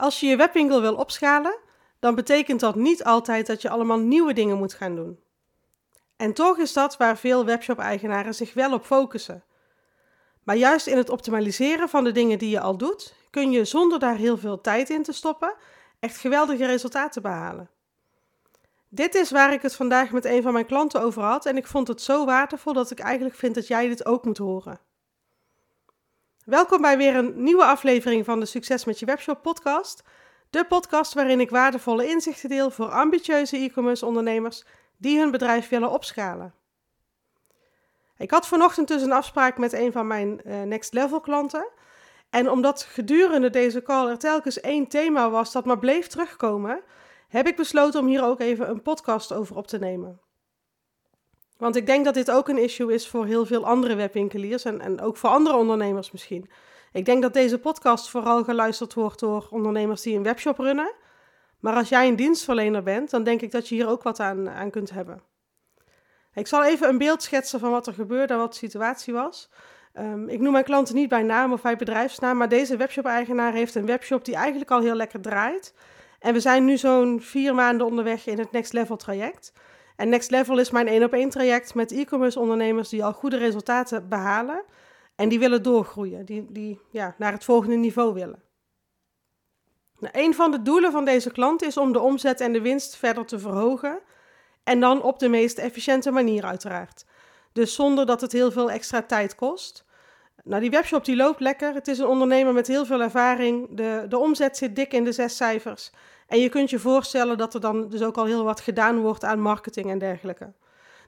Als je je webwinkel wil opschalen, dan betekent dat niet altijd dat je allemaal nieuwe dingen moet gaan doen. En toch is dat waar veel webshop-eigenaren zich wel op focussen. Maar juist in het optimaliseren van de dingen die je al doet, kun je zonder daar heel veel tijd in te stoppen echt geweldige resultaten behalen. Dit is waar ik het vandaag met een van mijn klanten over had en ik vond het zo waardevol dat ik eigenlijk vind dat jij dit ook moet horen. Welkom bij weer een nieuwe aflevering van de Succes met je webshop podcast. De podcast waarin ik waardevolle inzichten deel voor ambitieuze e-commerce ondernemers die hun bedrijf willen opschalen. Ik had vanochtend dus een afspraak met een van mijn uh, next level klanten. En omdat gedurende deze call er telkens één thema was dat maar bleef terugkomen, heb ik besloten om hier ook even een podcast over op te nemen. Want ik denk dat dit ook een issue is voor heel veel andere webwinkeliers en, en ook voor andere ondernemers misschien. Ik denk dat deze podcast vooral geluisterd wordt door ondernemers die een webshop runnen. Maar als jij een dienstverlener bent, dan denk ik dat je hier ook wat aan, aan kunt hebben. Ik zal even een beeld schetsen van wat er gebeurde en wat de situatie was. Um, ik noem mijn klanten niet bij naam of bij bedrijfsnaam, maar deze webshop-eigenaar heeft een webshop die eigenlijk al heel lekker draait. En we zijn nu zo'n vier maanden onderweg in het Next Level traject. En Next Level is mijn één op één traject met e-commerce ondernemers die al goede resultaten behalen en die willen doorgroeien, die, die ja, naar het volgende niveau willen. Nou, een van de doelen van deze klant is om de omzet en de winst verder te verhogen en dan op de meest efficiënte manier uiteraard. Dus zonder dat het heel veel extra tijd kost. Nou, die webshop die loopt lekker. Het is een ondernemer met heel veel ervaring. De, de omzet zit dik in de zes cijfers. En je kunt je voorstellen dat er dan dus ook al heel wat gedaan wordt aan marketing en dergelijke.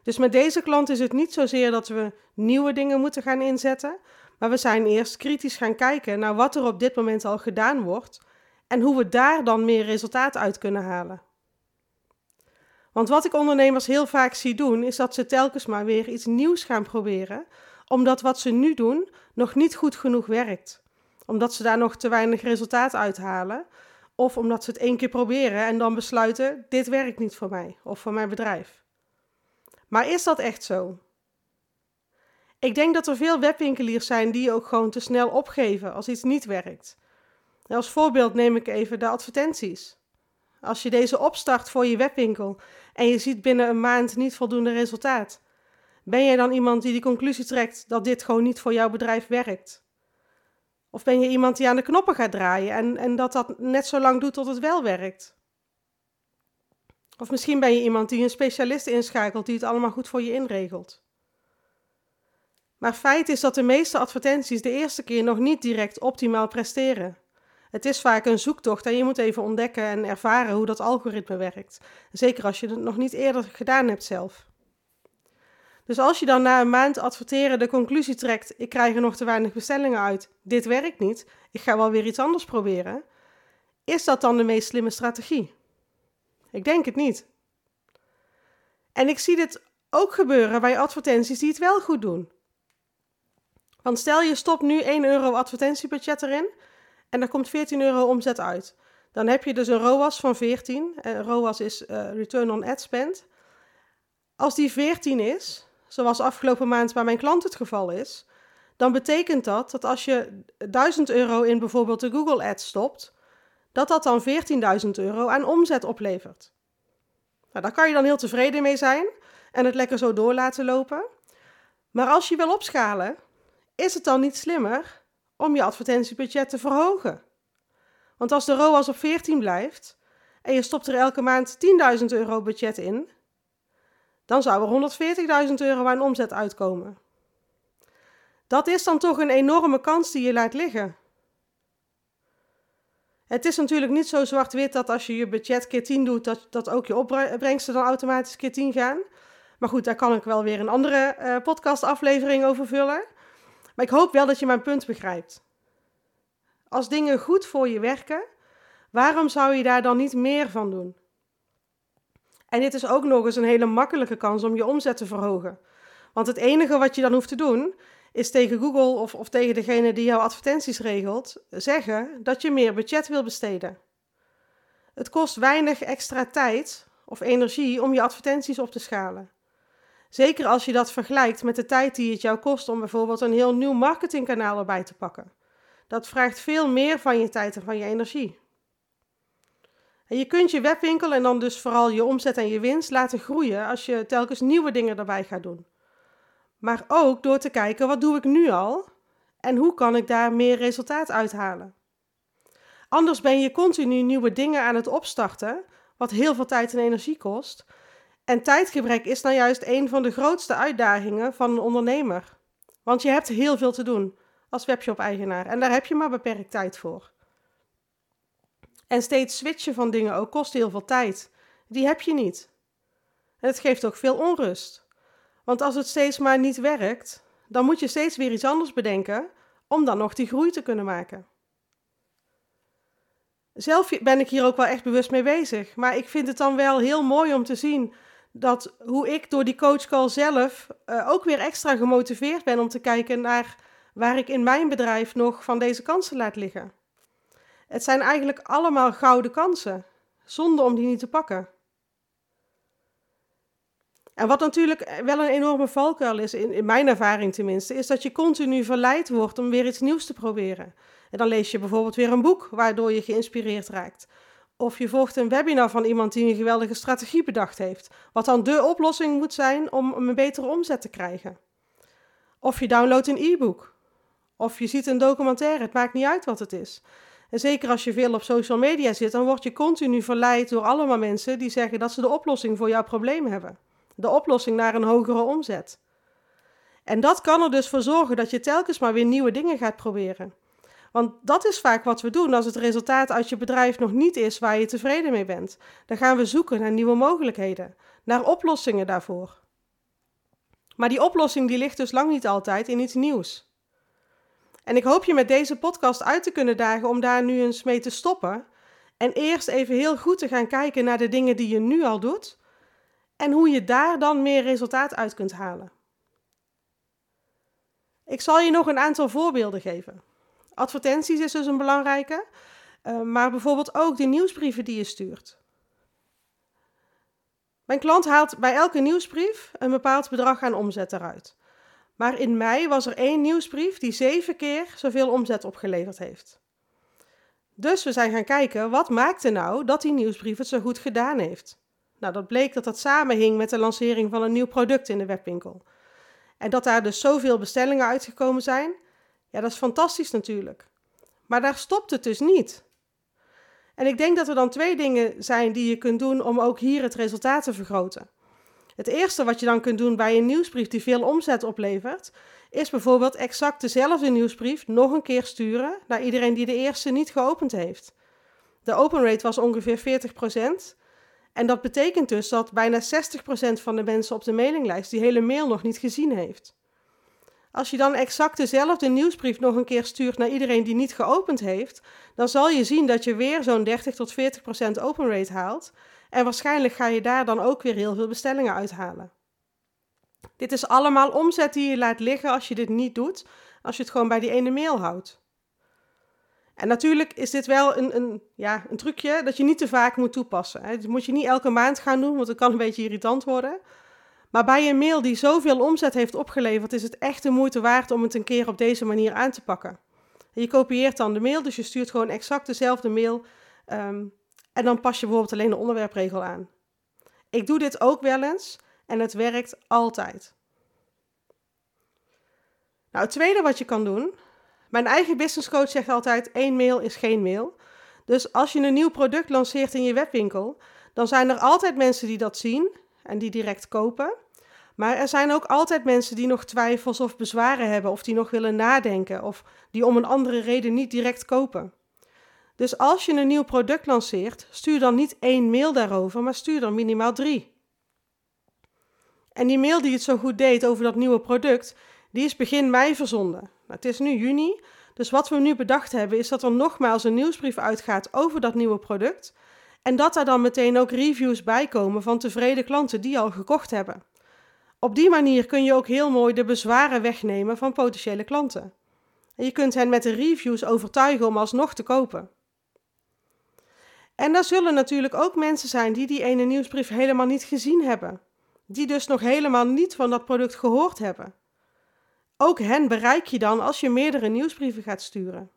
Dus met deze klant is het niet zozeer dat we nieuwe dingen moeten gaan inzetten, maar we zijn eerst kritisch gaan kijken naar wat er op dit moment al gedaan wordt en hoe we daar dan meer resultaat uit kunnen halen. Want wat ik ondernemers heel vaak zie doen, is dat ze telkens maar weer iets nieuws gaan proberen, omdat wat ze nu doen nog niet goed genoeg werkt. Omdat ze daar nog te weinig resultaat uithalen, of omdat ze het één keer proberen en dan besluiten: dit werkt niet voor mij of voor mijn bedrijf. Maar is dat echt zo? Ik denk dat er veel webwinkeliers zijn die ook gewoon te snel opgeven als iets niet werkt. Als voorbeeld neem ik even de advertenties. Als je deze opstart voor je webwinkel en je ziet binnen een maand niet voldoende resultaat, ben jij dan iemand die die conclusie trekt dat dit gewoon niet voor jouw bedrijf werkt? Of ben je iemand die aan de knoppen gaat draaien en, en dat dat net zo lang doet tot het wel werkt? Of misschien ben je iemand die een specialist inschakelt die het allemaal goed voor je inregelt. Maar feit is dat de meeste advertenties de eerste keer nog niet direct optimaal presteren. Het is vaak een zoektocht en je moet even ontdekken en ervaren hoe dat algoritme werkt. Zeker als je het nog niet eerder gedaan hebt zelf. Dus als je dan na een maand adverteren de conclusie trekt: ik krijg er nog te weinig bestellingen uit, dit werkt niet, ik ga wel weer iets anders proberen, is dat dan de meest slimme strategie? Ik denk het niet. En ik zie dit ook gebeuren bij advertenties die het wel goed doen. Want stel je stopt nu 1 euro advertentiebudget erin en er komt 14 euro omzet uit. Dan heb je dus een ROAS van 14. Uh, ROAS is uh, Return on Ad Spend. Als die 14 is, zoals afgelopen maand bij mijn klant het geval is, dan betekent dat dat als je 1000 euro in bijvoorbeeld de Google Ads stopt, dat dat dan 14.000 euro aan omzet oplevert. Nou, daar kan je dan heel tevreden mee zijn en het lekker zo door laten lopen. Maar als je wil opschalen, is het dan niet slimmer om je advertentiebudget te verhogen? Want als de ROAS op 14 blijft en je stopt er elke maand 10.000 euro budget in, dan zou er 140.000 euro aan omzet uitkomen. Dat is dan toch een enorme kans die je laat liggen. Het is natuurlijk niet zo zwart-wit dat als je je budget keer 10 doet, dat, dat ook je opbrengsten dan automatisch keer 10 gaan. Maar goed, daar kan ik wel weer een andere uh, podcastaflevering over vullen. Maar ik hoop wel dat je mijn punt begrijpt. Als dingen goed voor je werken, waarom zou je daar dan niet meer van doen? En dit is ook nog eens een hele makkelijke kans om je omzet te verhogen. Want het enige wat je dan hoeft te doen, is tegen Google of, of tegen degene die jouw advertenties regelt, zeggen dat je meer budget wil besteden. Het kost weinig extra tijd of energie om je advertenties op te schalen. Zeker als je dat vergelijkt met de tijd die het jou kost om bijvoorbeeld een heel nieuw marketingkanaal erbij te pakken. Dat vraagt veel meer van je tijd en van je energie. En je kunt je webwinkel en dan dus vooral je omzet en je winst laten groeien als je telkens nieuwe dingen erbij gaat doen. Maar ook door te kijken wat doe ik nu al en hoe kan ik daar meer resultaat uithalen. Anders ben je continu nieuwe dingen aan het opstarten, wat heel veel tijd en energie kost. En tijdgebrek is nou juist een van de grootste uitdagingen van een ondernemer. Want je hebt heel veel te doen als webshop-eigenaar en daar heb je maar beperkt tijd voor. En steeds switchen van dingen ook kost heel veel tijd. Die heb je niet. En het geeft ook veel onrust. Want als het steeds maar niet werkt, dan moet je steeds weer iets anders bedenken om dan nog die groei te kunnen maken. Zelf ben ik hier ook wel echt bewust mee bezig, maar ik vind het dan wel heel mooi om te zien dat hoe ik door die coachcall zelf uh, ook weer extra gemotiveerd ben om te kijken naar waar ik in mijn bedrijf nog van deze kansen laat liggen. Het zijn eigenlijk allemaal gouden kansen, zonde om die niet te pakken. En wat natuurlijk wel een enorme valkuil is, in, in mijn ervaring tenminste, is dat je continu verleid wordt om weer iets nieuws te proberen. En dan lees je bijvoorbeeld weer een boek waardoor je geïnspireerd raakt. Of je volgt een webinar van iemand die een geweldige strategie bedacht heeft, wat dan de oplossing moet zijn om een betere omzet te krijgen. Of je downloadt een e-book. Of je ziet een documentaire, het maakt niet uit wat het is. En zeker als je veel op social media zit, dan word je continu verleid door allemaal mensen die zeggen dat ze de oplossing voor jouw probleem hebben. De oplossing naar een hogere omzet. En dat kan er dus voor zorgen dat je telkens maar weer nieuwe dingen gaat proberen. Want dat is vaak wat we doen als het resultaat uit je bedrijf nog niet is waar je tevreden mee bent. Dan gaan we zoeken naar nieuwe mogelijkheden, naar oplossingen daarvoor. Maar die oplossing die ligt dus lang niet altijd in iets nieuws. En ik hoop je met deze podcast uit te kunnen dagen om daar nu eens mee te stoppen. En eerst even heel goed te gaan kijken naar de dingen die je nu al doet. En hoe je daar dan meer resultaat uit kunt halen. Ik zal je nog een aantal voorbeelden geven. Advertenties is dus een belangrijke, uh, maar bijvoorbeeld ook de nieuwsbrieven die je stuurt. Mijn klant haalt bij elke nieuwsbrief een bepaald bedrag aan omzet eruit. Maar in mei was er één nieuwsbrief die zeven keer zoveel omzet opgeleverd heeft. Dus we zijn gaan kijken, wat maakte nou dat die nieuwsbrief het zo goed gedaan heeft? Nou, dat bleek dat dat samenhing met de lancering van een nieuw product in de webwinkel. En dat daar dus zoveel bestellingen uitgekomen zijn, ja, dat is fantastisch natuurlijk. Maar daar stopt het dus niet. En ik denk dat er dan twee dingen zijn die je kunt doen om ook hier het resultaat te vergroten. Het eerste wat je dan kunt doen bij een nieuwsbrief die veel omzet oplevert, is bijvoorbeeld exact dezelfde nieuwsbrief nog een keer sturen naar iedereen die de eerste niet geopend heeft. De open rate was ongeveer 40%. En dat betekent dus dat bijna 60% van de mensen op de mailinglijst die hele mail nog niet gezien heeft. Als je dan exact dezelfde nieuwsbrief nog een keer stuurt naar iedereen die niet geopend heeft, dan zal je zien dat je weer zo'n 30 tot 40% open rate haalt. En waarschijnlijk ga je daar dan ook weer heel veel bestellingen uithalen. Dit is allemaal omzet die je laat liggen als je dit niet doet, als je het gewoon bij die ene mail houdt. En natuurlijk is dit wel een, een, ja, een trucje dat je niet te vaak moet toepassen. Dat moet je niet elke maand gaan doen, want het kan een beetje irritant worden. Maar bij een mail die zoveel omzet heeft opgeleverd, is het echt de moeite waard om het een keer op deze manier aan te pakken. je kopieert dan de mail, dus je stuurt gewoon exact dezelfde mail. Ehm, en dan pas je bijvoorbeeld alleen de onderwerpregel aan. Ik doe dit ook wel eens en het werkt altijd. Nou, het tweede wat je kan doen. Mijn eigen business coach zegt altijd: één mail is geen mail. Dus als je een nieuw product lanceert in je webwinkel, dan zijn er altijd mensen die dat zien en die direct kopen. Maar er zijn ook altijd mensen die nog twijfels of bezwaren hebben, of die nog willen nadenken, of die om een andere reden niet direct kopen. Dus als je een nieuw product lanceert, stuur dan niet één mail daarover, maar stuur dan minimaal drie. En die mail die het zo goed deed over dat nieuwe product, die is begin mei verzonden. Nou, het is nu juni, dus wat we nu bedacht hebben is dat er nogmaals een nieuwsbrief uitgaat over dat nieuwe product. En dat daar dan meteen ook reviews bij komen van tevreden klanten die al gekocht hebben. Op die manier kun je ook heel mooi de bezwaren wegnemen van potentiële klanten. En je kunt hen met de reviews overtuigen om alsnog te kopen. En er zullen natuurlijk ook mensen zijn die die ene nieuwsbrief helemaal niet gezien hebben. Die dus nog helemaal niet van dat product gehoord hebben. Ook hen bereik je dan als je meerdere nieuwsbrieven gaat sturen.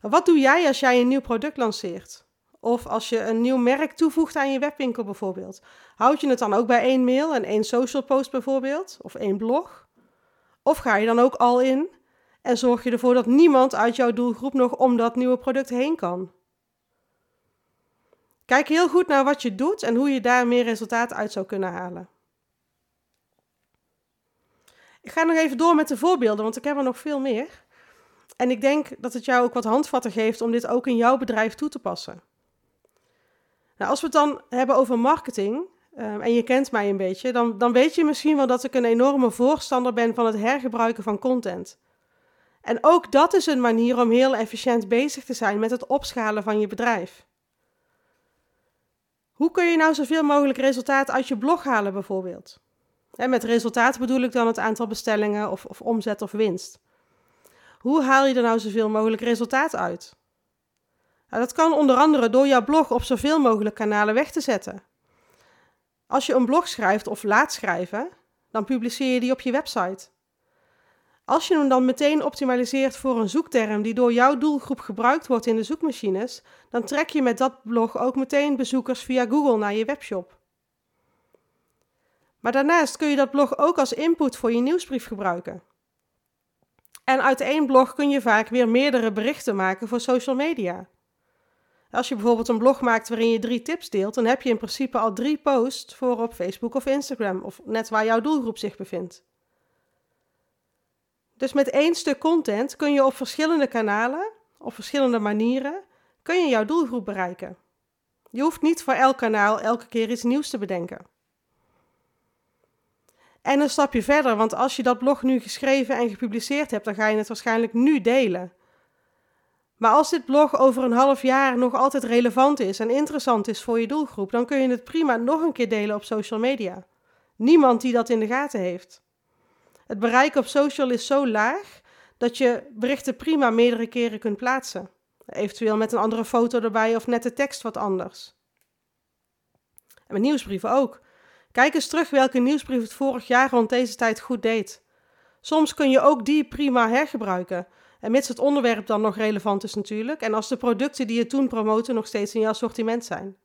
Wat doe jij als jij een nieuw product lanceert? Of als je een nieuw merk toevoegt aan je webwinkel bijvoorbeeld. Houd je het dan ook bij één mail en één social post bijvoorbeeld? Of één blog? Of ga je dan ook al in en zorg je ervoor dat niemand uit jouw doelgroep nog om dat nieuwe product heen kan? Kijk heel goed naar wat je doet en hoe je daar meer resultaat uit zou kunnen halen. Ik ga nog even door met de voorbeelden, want ik heb er nog veel meer. En ik denk dat het jou ook wat handvatten geeft om dit ook in jouw bedrijf toe te passen. Nou, als we het dan hebben over marketing, ehm, en je kent mij een beetje, dan, dan weet je misschien wel dat ik een enorme voorstander ben van het hergebruiken van content. En ook dat is een manier om heel efficiënt bezig te zijn met het opschalen van je bedrijf. Hoe kun je nou zoveel mogelijk resultaat uit je blog halen, bijvoorbeeld? En met resultaat bedoel ik dan het aantal bestellingen of, of omzet of winst. Hoe haal je er nou zoveel mogelijk resultaat uit? Nou, dat kan onder andere door jouw blog op zoveel mogelijk kanalen weg te zetten. Als je een blog schrijft of laat schrijven, dan publiceer je die op je website. Als je hem dan meteen optimaliseert voor een zoekterm die door jouw doelgroep gebruikt wordt in de zoekmachines, dan trek je met dat blog ook meteen bezoekers via Google naar je webshop. Maar daarnaast kun je dat blog ook als input voor je nieuwsbrief gebruiken. En uit één blog kun je vaak weer meerdere berichten maken voor social media. Als je bijvoorbeeld een blog maakt waarin je drie tips deelt, dan heb je in principe al drie posts voor op Facebook of Instagram, of net waar jouw doelgroep zich bevindt. Dus met één stuk content kun je op verschillende kanalen, op verschillende manieren, kun je jouw doelgroep bereiken. Je hoeft niet voor elk kanaal elke keer iets nieuws te bedenken. En een stapje verder, want als je dat blog nu geschreven en gepubliceerd hebt, dan ga je het waarschijnlijk nu delen. Maar als dit blog over een half jaar nog altijd relevant is en interessant is voor je doelgroep, dan kun je het prima nog een keer delen op social media. Niemand die dat in de gaten heeft. Het bereik op social is zo laag dat je berichten prima meerdere keren kunt plaatsen. Eventueel met een andere foto erbij of net de tekst wat anders. En met nieuwsbrieven ook. Kijk eens terug welke nieuwsbrief het vorig jaar rond deze tijd goed deed. Soms kun je ook die prima hergebruiken. En mits het onderwerp dan nog relevant is natuurlijk. En als de producten die je toen promoten nog steeds in je assortiment zijn.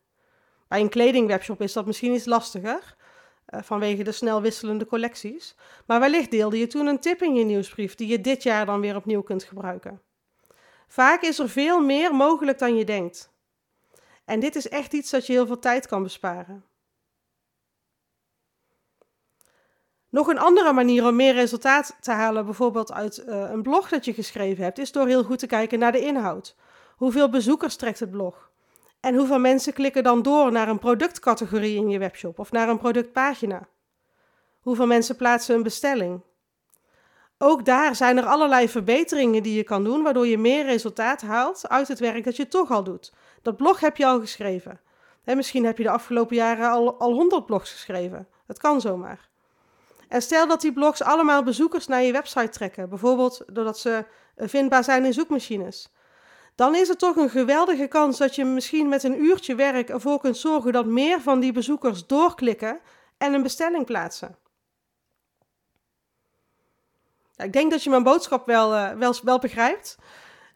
Bij een kledingwebshop is dat misschien iets lastiger. Uh, vanwege de snel wisselende collecties. Maar wellicht deelde je toen een tip in je nieuwsbrief die je dit jaar dan weer opnieuw kunt gebruiken. Vaak is er veel meer mogelijk dan je denkt. En dit is echt iets dat je heel veel tijd kan besparen. Nog een andere manier om meer resultaat te halen, bijvoorbeeld uit uh, een blog dat je geschreven hebt, is door heel goed te kijken naar de inhoud. Hoeveel bezoekers trekt het blog? En hoeveel mensen klikken dan door naar een productcategorie in je webshop of naar een productpagina? Hoeveel mensen plaatsen een bestelling? Ook daar zijn er allerlei verbeteringen die je kan doen, waardoor je meer resultaat haalt uit het werk dat je toch al doet. Dat blog heb je al geschreven. En misschien heb je de afgelopen jaren al, al 100 blogs geschreven. Dat kan zomaar. En stel dat die blogs allemaal bezoekers naar je website trekken, bijvoorbeeld doordat ze eh, vindbaar zijn in zoekmachines. Dan is er toch een geweldige kans dat je misschien met een uurtje werk ervoor kunt zorgen dat meer van die bezoekers doorklikken en een bestelling plaatsen. ik denk dat je mijn boodschap wel, uh, wel, wel begrijpt.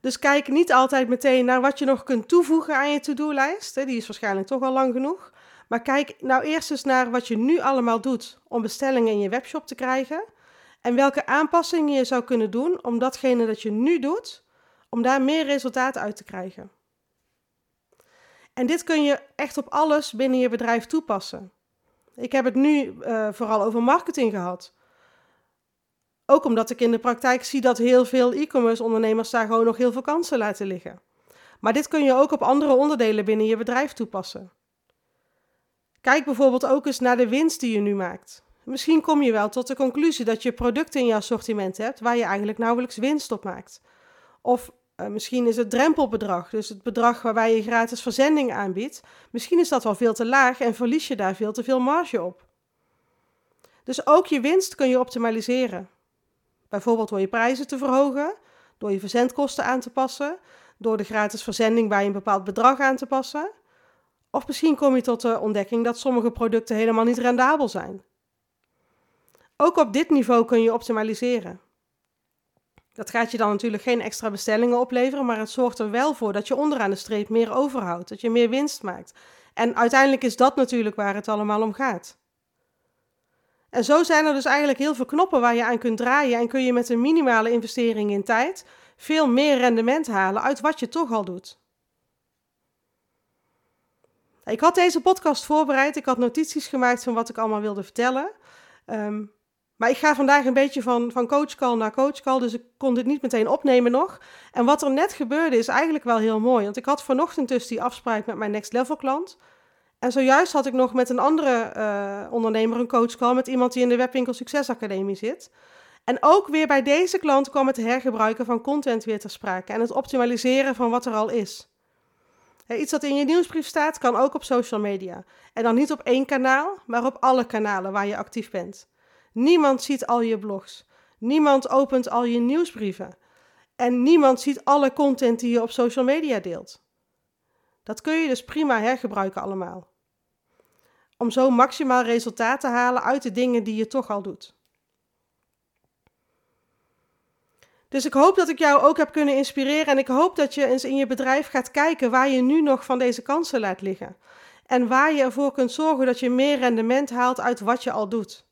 Dus kijk niet altijd meteen naar wat je nog kunt toevoegen aan je to-do-lijst. Die is waarschijnlijk toch al lang genoeg. Maar kijk nou eerst eens naar wat je nu allemaal doet om bestellingen in je webshop te krijgen. En welke aanpassingen je zou kunnen doen om datgene dat je nu doet, om daar meer resultaat uit te krijgen. En dit kun je echt op alles binnen je bedrijf toepassen. Ik heb het nu uh, vooral over marketing gehad. Ook omdat ik in de praktijk zie dat heel veel e-commerce ondernemers daar gewoon nog heel veel kansen laten liggen. Maar dit kun je ook op andere onderdelen binnen je bedrijf toepassen. Kijk bijvoorbeeld ook eens naar de winst die je nu maakt. Misschien kom je wel tot de conclusie dat je producten in je assortiment hebt waar je eigenlijk nauwelijks winst op maakt. Of uh, misschien is het drempelbedrag, dus het bedrag waarbij je gratis verzending aanbiedt, misschien is dat wel veel te laag en verlies je daar veel te veel marge op. Dus ook je winst kun je optimaliseren. Bijvoorbeeld door je prijzen te verhogen, door je verzendkosten aan te passen, door de gratis verzending bij een bepaald bedrag aan te passen. Of misschien kom je tot de ontdekking dat sommige producten helemaal niet rendabel zijn. Ook op dit niveau kun je optimaliseren. Dat gaat je dan natuurlijk geen extra bestellingen opleveren, maar het zorgt er wel voor dat je onderaan de streep meer overhoudt, dat je meer winst maakt. En uiteindelijk is dat natuurlijk waar het allemaal om gaat. En zo zijn er dus eigenlijk heel veel knoppen waar je aan kunt draaien en kun je met een minimale investering in tijd veel meer rendement halen uit wat je toch al doet. Ik had deze podcast voorbereid, ik had notities gemaakt van wat ik allemaal wilde vertellen. Um, maar ik ga vandaag een beetje van, van coachcall naar coachcall, dus ik kon dit niet meteen opnemen nog. En wat er net gebeurde is eigenlijk wel heel mooi, want ik had vanochtend dus die afspraak met mijn next level klant. En zojuist had ik nog met een andere uh, ondernemer een coachcall met iemand die in de Webwinkel Succesacademie zit. En ook weer bij deze klant kwam het hergebruiken van content weer ter sprake en het optimaliseren van wat er al is. iets dat in je nieuwsbrief staat, kan ook op social media. En dan niet op één kanaal, maar op alle kanalen waar je actief bent. Niemand ziet al je blogs. Niemand opent al je nieuwsbrieven. En niemand ziet alle content die je op social media deelt. Dat kun je dus prima hergebruiken allemaal. Om zo maximaal resultaat te halen uit de dingen die je toch al doet. Dus ik hoop dat ik jou ook heb kunnen inspireren en ik hoop dat je eens in je bedrijf gaat kijken waar je nu nog van deze kansen laat liggen. En waar je ervoor kunt zorgen dat je meer rendement haalt uit wat je al doet.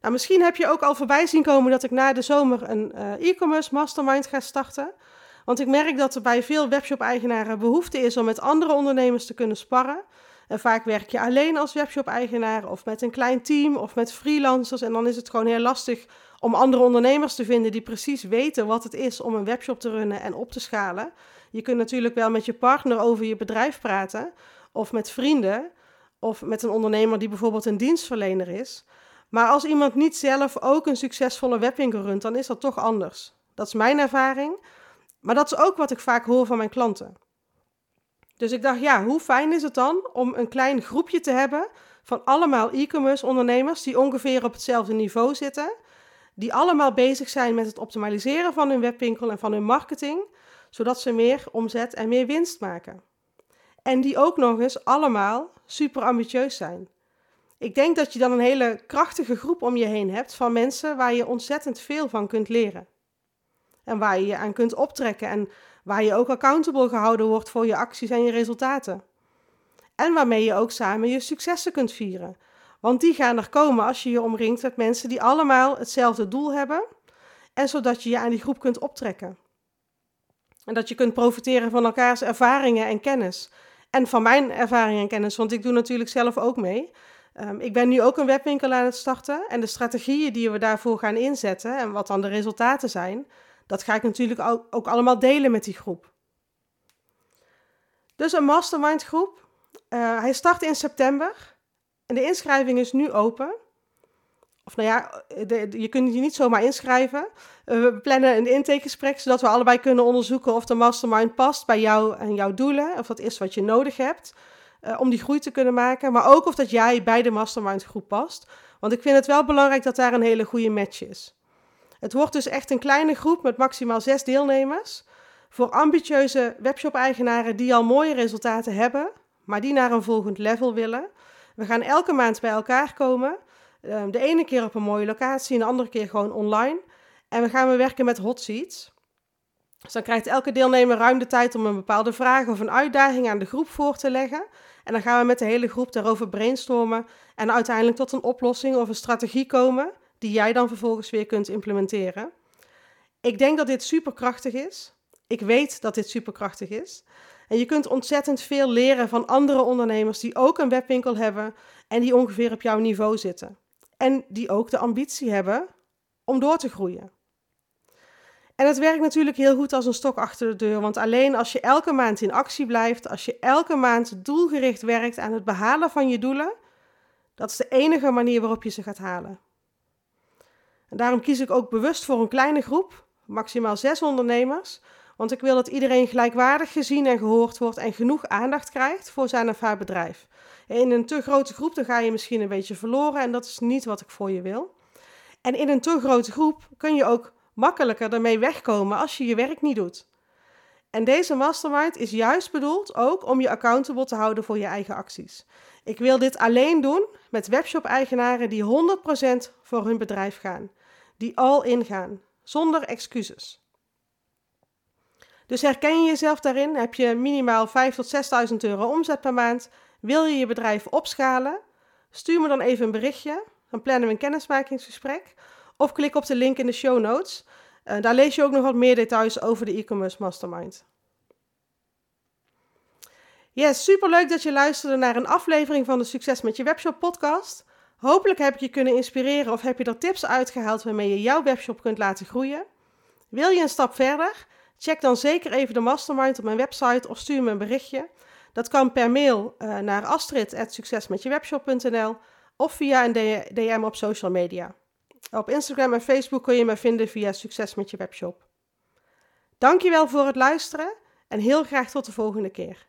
Nou, misschien heb je ook al voorbij zien komen dat ik na de zomer een uh, e-commerce mastermind ga starten. Want ik merk dat er bij veel webshop-eigenaren behoefte is om met andere ondernemers te kunnen sparren. En vaak werk je alleen als webshop-eigenaar of met een klein team of met freelancers. En dan is het gewoon heel lastig om andere ondernemers te vinden die precies weten wat het is om een webshop te runnen en op te schalen. Je kunt natuurlijk wel met je partner over je bedrijf praten of met vrienden of met een ondernemer die bijvoorbeeld een dienstverlener is. Maar als iemand niet zelf ook een succesvolle webwinkel runt, dan is dat toch anders. Dat is mijn ervaring, maar dat is ook wat ik vaak hoor van mijn klanten. Dus ik dacht, ja, hoe fijn is het dan om een klein groepje te hebben van allemaal e-commerce ondernemers die ongeveer op hetzelfde niveau zitten, die allemaal bezig zijn met het optimaliseren van hun webwinkel en van hun marketing, zodat ze meer omzet en meer winst maken. En die ook nog eens allemaal super ambitieus zijn. Ik denk dat je dan een hele krachtige groep om je heen hebt van mensen waar je ontzettend veel van kunt leren. En waar je je aan kunt optrekken en waar je ook accountable gehouden wordt voor je acties en je resultaten. En waarmee je ook samen je successen kunt vieren. Want die gaan er komen als je je omringt met mensen die allemaal hetzelfde doel hebben. En zodat je je aan die groep kunt optrekken. En dat je kunt profiteren van elkaars ervaringen en kennis. En van mijn ervaringen en kennis, want ik doe natuurlijk zelf ook mee. Um, ik ben nu ook een webwinkel aan het starten en de strategieën die we daarvoor gaan inzetten en wat dan de resultaten zijn, dat ga ik natuurlijk ook, allemaal delen met die groep. Dus een mastermind groep. Uh, hij start in september en de inschrijving is nu open. Of nou ja, je kunt je niet zomaar inschrijven. Uh, we plannen een intakegesprek zodat we allebei kunnen onderzoeken of de mastermind past bij jou en jouw doelen, of dat is wat je nodig hebt. Uh, om die groei te kunnen maken. Maar ook of dat jij bij de mastermind groep past. Want ik vind het wel belangrijk dat daar een hele goede match is. Het wordt dus echt een kleine groep met maximaal zes deelnemers. Voor ambitieuze webshop-eigenaren die al mooie resultaten hebben, maar die naar een volgend level willen. We gaan elke maand bij elkaar komen. Uh, de ene keer op een mooie locatie, en de andere keer gewoon online. En we gaan we werken met hot seats. Dus dan krijgt elke deelnemer ruim de tijd om een bepaalde vraag of een uitdaging aan de groep voor te leggen. En dan gaan we met de hele groep daarover brainstormen en uiteindelijk tot een oplossing of een strategie komen die jij dan vervolgens weer kunt implementeren. Ik denk dat dit superkrachtig is. Ik weet dat dit superkrachtig is. En je kunt ontzettend veel leren van andere ondernemers die ook een webwinkel hebben en die ongeveer op jouw niveau zitten. En die ook de ambitie hebben om door te groeien. En het werkt natuurlijk heel goed als een stok achter de deur, want alleen als je elke maand in actie blijft, als je elke maand doelgericht werkt aan het behalen van je doelen, dat is de enige manier waarop je ze gaat halen. En daarom kies ik ook bewust voor een kleine groep, maximaal zes ondernemers, want ik wil dat iedereen gelijkwaardig gezien en gehoord wordt en genoeg aandacht krijgt voor zijn of haar bedrijf. In een te grote groep dan ga je misschien een beetje verloren en dat is niet wat ik voor je wil. En in een te grote groep kun je ook makkelijker ermee wegkomen als je je werk niet doet. En deze mastermind is juist bedoeld ook om je accountable te houden voor je eigen acties. Ik wil dit alleen doen met webshop-eigenaren die 100% voor hun bedrijf gaan. die al ingaan, zonder excuses. Dus herken je jezelf daarin? Heb je minimaal 5 tot 6.000 euro omzet per maand? Wil je je bedrijf opschalen? Stuur me dan even een berichtje. Dan plannen we een kennismakingsgesprek. Of klik op de link in de show notes. Uh, daar lees je ook nog wat meer details over de e-commerce mastermind. Yes, super leuk dat je luisterde naar een aflevering van de Succes met je webshop podcast. Hopelijk heb ik je kunnen inspireren of heb je er tips uitgehaald waarmee je jouw webshop kunt laten groeien. Wil je een stap verder? Check dan zeker even de mastermind op mijn website of stuur me een berichtje. Dat kan per mail uh, naar astrid.succesmetjewebshop.nl of via een DM op social media. Op Instagram en Facebook kun je me vinden via Succes met je webshop. Dankjewel voor het luisteren en heel graag tot de volgende keer.